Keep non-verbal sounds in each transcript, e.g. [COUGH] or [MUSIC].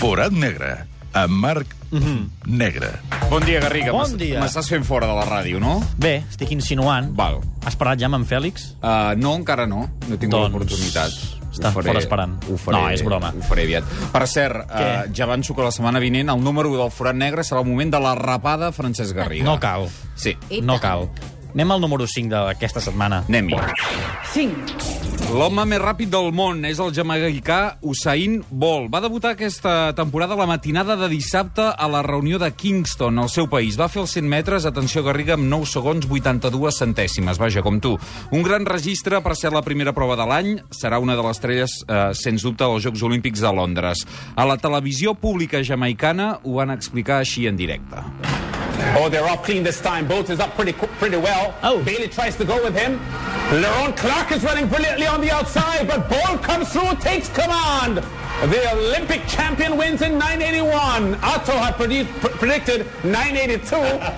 Forat negre, amb Marc Negre. Bon dia, Garriga. Bon dia. M'estàs fent fora de la ràdio, no? Bé, estic insinuant. Val. Has parlat ja amb en Fèlix? Uh, no, encara no. No he tingut Doncs, l'oportunitat. està fora esperant. Ho faré, No, és broma. Ho faré aviat. Per cert, uh, Què? ja avanço que la setmana vinent el número 1 del Forat Negre serà el moment de la rapada Francesc Garriga. No cal. Sí, no cal. Anem al número 5 d'aquesta setmana. anem-hi. 5. L'home més ràpid del món és el jamaicà Usain Bolt. Va debutar aquesta temporada la matinada de dissabte a la reunió de Kingston, al seu país. Va fer els 100 metres, atenció Garriga, amb 9 segons 82 centèsimes. Vaja, com tu. Un gran registre per ser la primera prova de l'any. Serà una de les estrelles, eh, sens dubte, dels Jocs Olímpics de Londres. A la televisió pública jamaicana ho van explicar així en directe. Oh, they're off clean this time. Bolt is up pretty pretty well. Oh. Bailey tries to go with him. Lerone Clark is running brilliantly on the outside, but Bolt comes through, takes command. The Olympic champion wins in 981. Otto had predi- pr- predicted 982.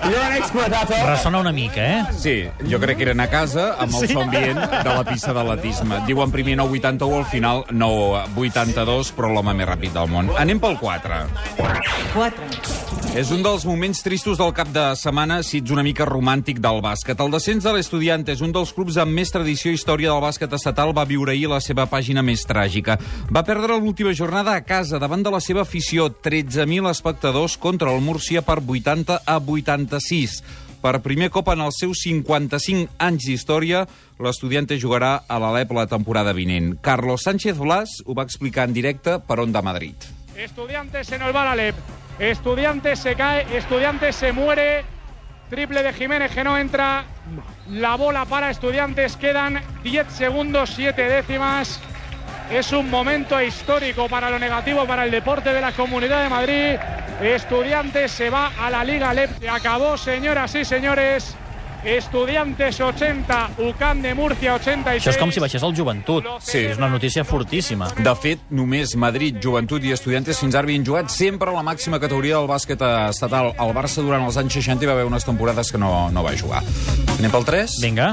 You're an expert, Otto. Ressona una mica, eh? Sí, jo crec que eren a casa amb el Sí. so ambient de la pista d'atletisme. Diuen primer 9,81, al final 9,82, però l'home més ràpid del món. Anem pel 4. 4. És un dels moments tristos del cap de setmana, si ets una mica romàntic del bàsquet. El descens de l'Estudiant és un dels clubs amb més tradició i història del bàsquet estatal va viure ahir la seva pàgina més tràgica. Va perdre l'última jornada a casa davant de la seva afició, 13.000 espectadors contra el Múrcia per 80 a 86. Per primer cop en els seus 55 anys d'història, l'estudiante jugarà a l'Alep la temporada vinent. Carlos Sánchez Blas ho va explicar en directe per Onda Madrid. Estudiantes se nos va la LEP. Estudiantes se cae, Estudiantes se muere. Triple de Jiménez que no entra. La bola para Estudiantes. Quedan 10 segundos, 7 décimas. Es un momento histórico para lo negativo, para el deporte de la Comunidad de Madrid. Estudiantes se va a la Liga LEP. Acabó, señoras y señores. Estudiantes 80, UCAM de Murcia 86. Això és com si baixés el joventut. Sí. És una notícia fortíssima. De fet, només Madrid, Joventut i Estudiantes fins ara havien jugat sempre a la màxima categoria del bàsquet estatal. El Barça durant els anys 60 hi va haver unes temporades que no, no va jugar. Anem pel 3? Vinga.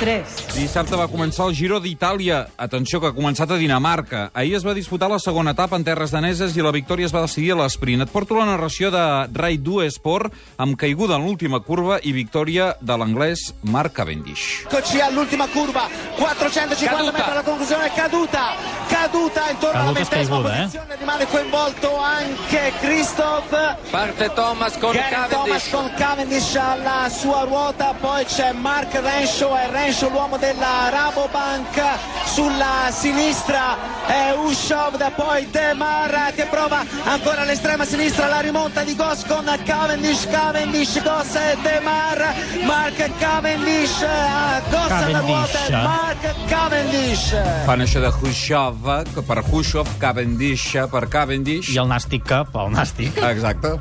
3. Dissabte va començar el Giro d'Itàlia. Atenció, que ha començat a Dinamarca. Ahir es va disputar la segona etapa en terres daneses i la victòria es va decidir a l'esprint. Et porto la narració de Rai 2 Sport amb caiguda en l'última curva i victòria de l'anglès Mark Cavendish. Eccoci all'ultima curva, 450 metri alla conclusione, caduta, caduta intorno alla Caduta e ventesima eh? posizione, rimane coinvolto anche Christoph. Parte Thomas con Gary Thomas Cavendish. con Cavendish alla sua ruota, poi c'è Mark Renshaw, è Renshaw l'uomo della Rabobank, sulla sinistra è Ushov, da poi Demar che prova ancora all'estrema sinistra la rimonta di Goss con Cavendish, Cavendish, Goss e Demar, Mark Cavendish, a Goss alla ruota, Cavendish, e eh? Mark Cavendish. Fan això de Khrushchev, que per Khrushchev, Cavendish per Cavendish. I el nàstic que pel nàstic. Exacte.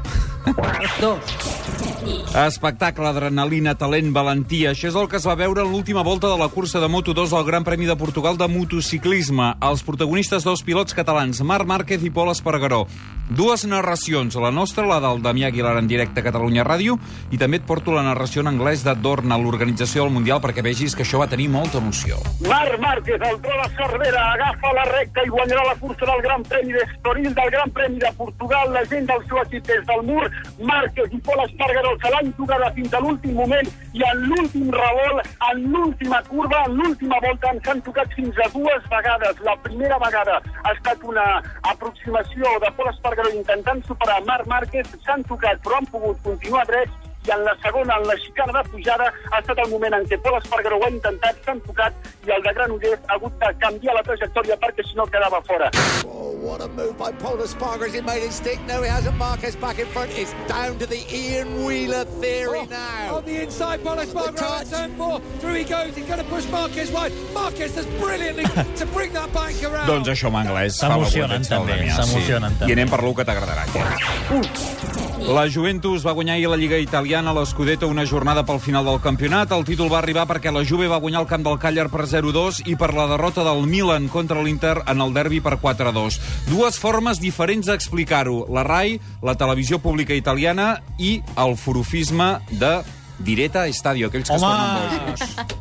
2. Espectacle, adrenalina, talent, valentia. Això és el que es va veure en l'última volta de la cursa de Moto2 del Gran Premi de Portugal de motociclisme. Els protagonistes dos pilots catalans, Marc Márquez i Pol Espargaró. Dues narracions, la nostra, la del Damià Aguilar en directe a Catalunya Ràdio, i també et porto la narració en anglès de Dorna, l'organització del Mundial, perquè vegis que això va tenir molta emoció. Marc Márquez, el tro de Cervera, agafa la recta i guanyarà la cursa del Gran Premi d'Estoril, del Gran Premi de Portugal. La gent del seu equip des del mur, Márquez i Pol Espargaró se l'han jugada fins a l'últim moment i en l'últim revolt, en l'última curva, en l'última volta, ens han tocat fins a dues vegades. La primera vegada ha estat una aproximació de Pol Espargaró intentant superar Marc Márquez, s'han tocat però han pogut continuar drets i en la segona, en la xicana de pujada, ha estat el moment en què Pol Espargaró ho ha intentat, s'han tocat i el de Granollers ha hagut de canviar la trajectòria perquè si no quedava fora. Oh, what a move by Paul Espargaro. He made his stick. No, he hasn't. Marquez back in front. It's down to the Ian Wheeler theory now. On the inside, Pol Espargaró touch. at turn four. Through he goes. He's going to push Marquez wide. Marquez does brilliantly [LAUGHS] to bring that bank around. Doncs això en anglès. fa la S'emocionen, potència del també, Damià, s'emocionen, també. I anem per l'u que t'agradarà. La Juventus va guanyar ahir la Lliga Italiana, l'Scudetto, una jornada pel final del campionat. El títol va arribar perquè la Juve va guanyar el camp del Càller per 0-2 i per la derrota del Milan contra l'Inter en el derbi per 4-2. Dues formes diferents d'explicar-ho. La RAI, la televisió pública italiana i el forofisme de Direta Estadio, aquells que es Home! ponen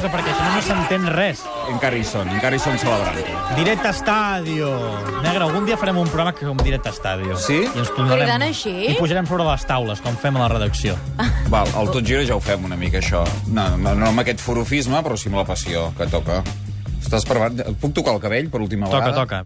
cosa, perquè si no, no s'entén res. Encara hi són, encara hi són celebrant. Directe Estadio. Negre, algun dia farem un programa que com Directe Estadio. Sí? I ens tornarem... Cridant així? I pujarem sobre les taules, com fem a la redacció. [LAUGHS] Val, al Tot Gira ja ho fem una mica, això. No, no, no amb aquest forofisme, però sí amb la passió que toca. Estàs preparat? Et puc tocar el cabell per última Toca, vegada? toca.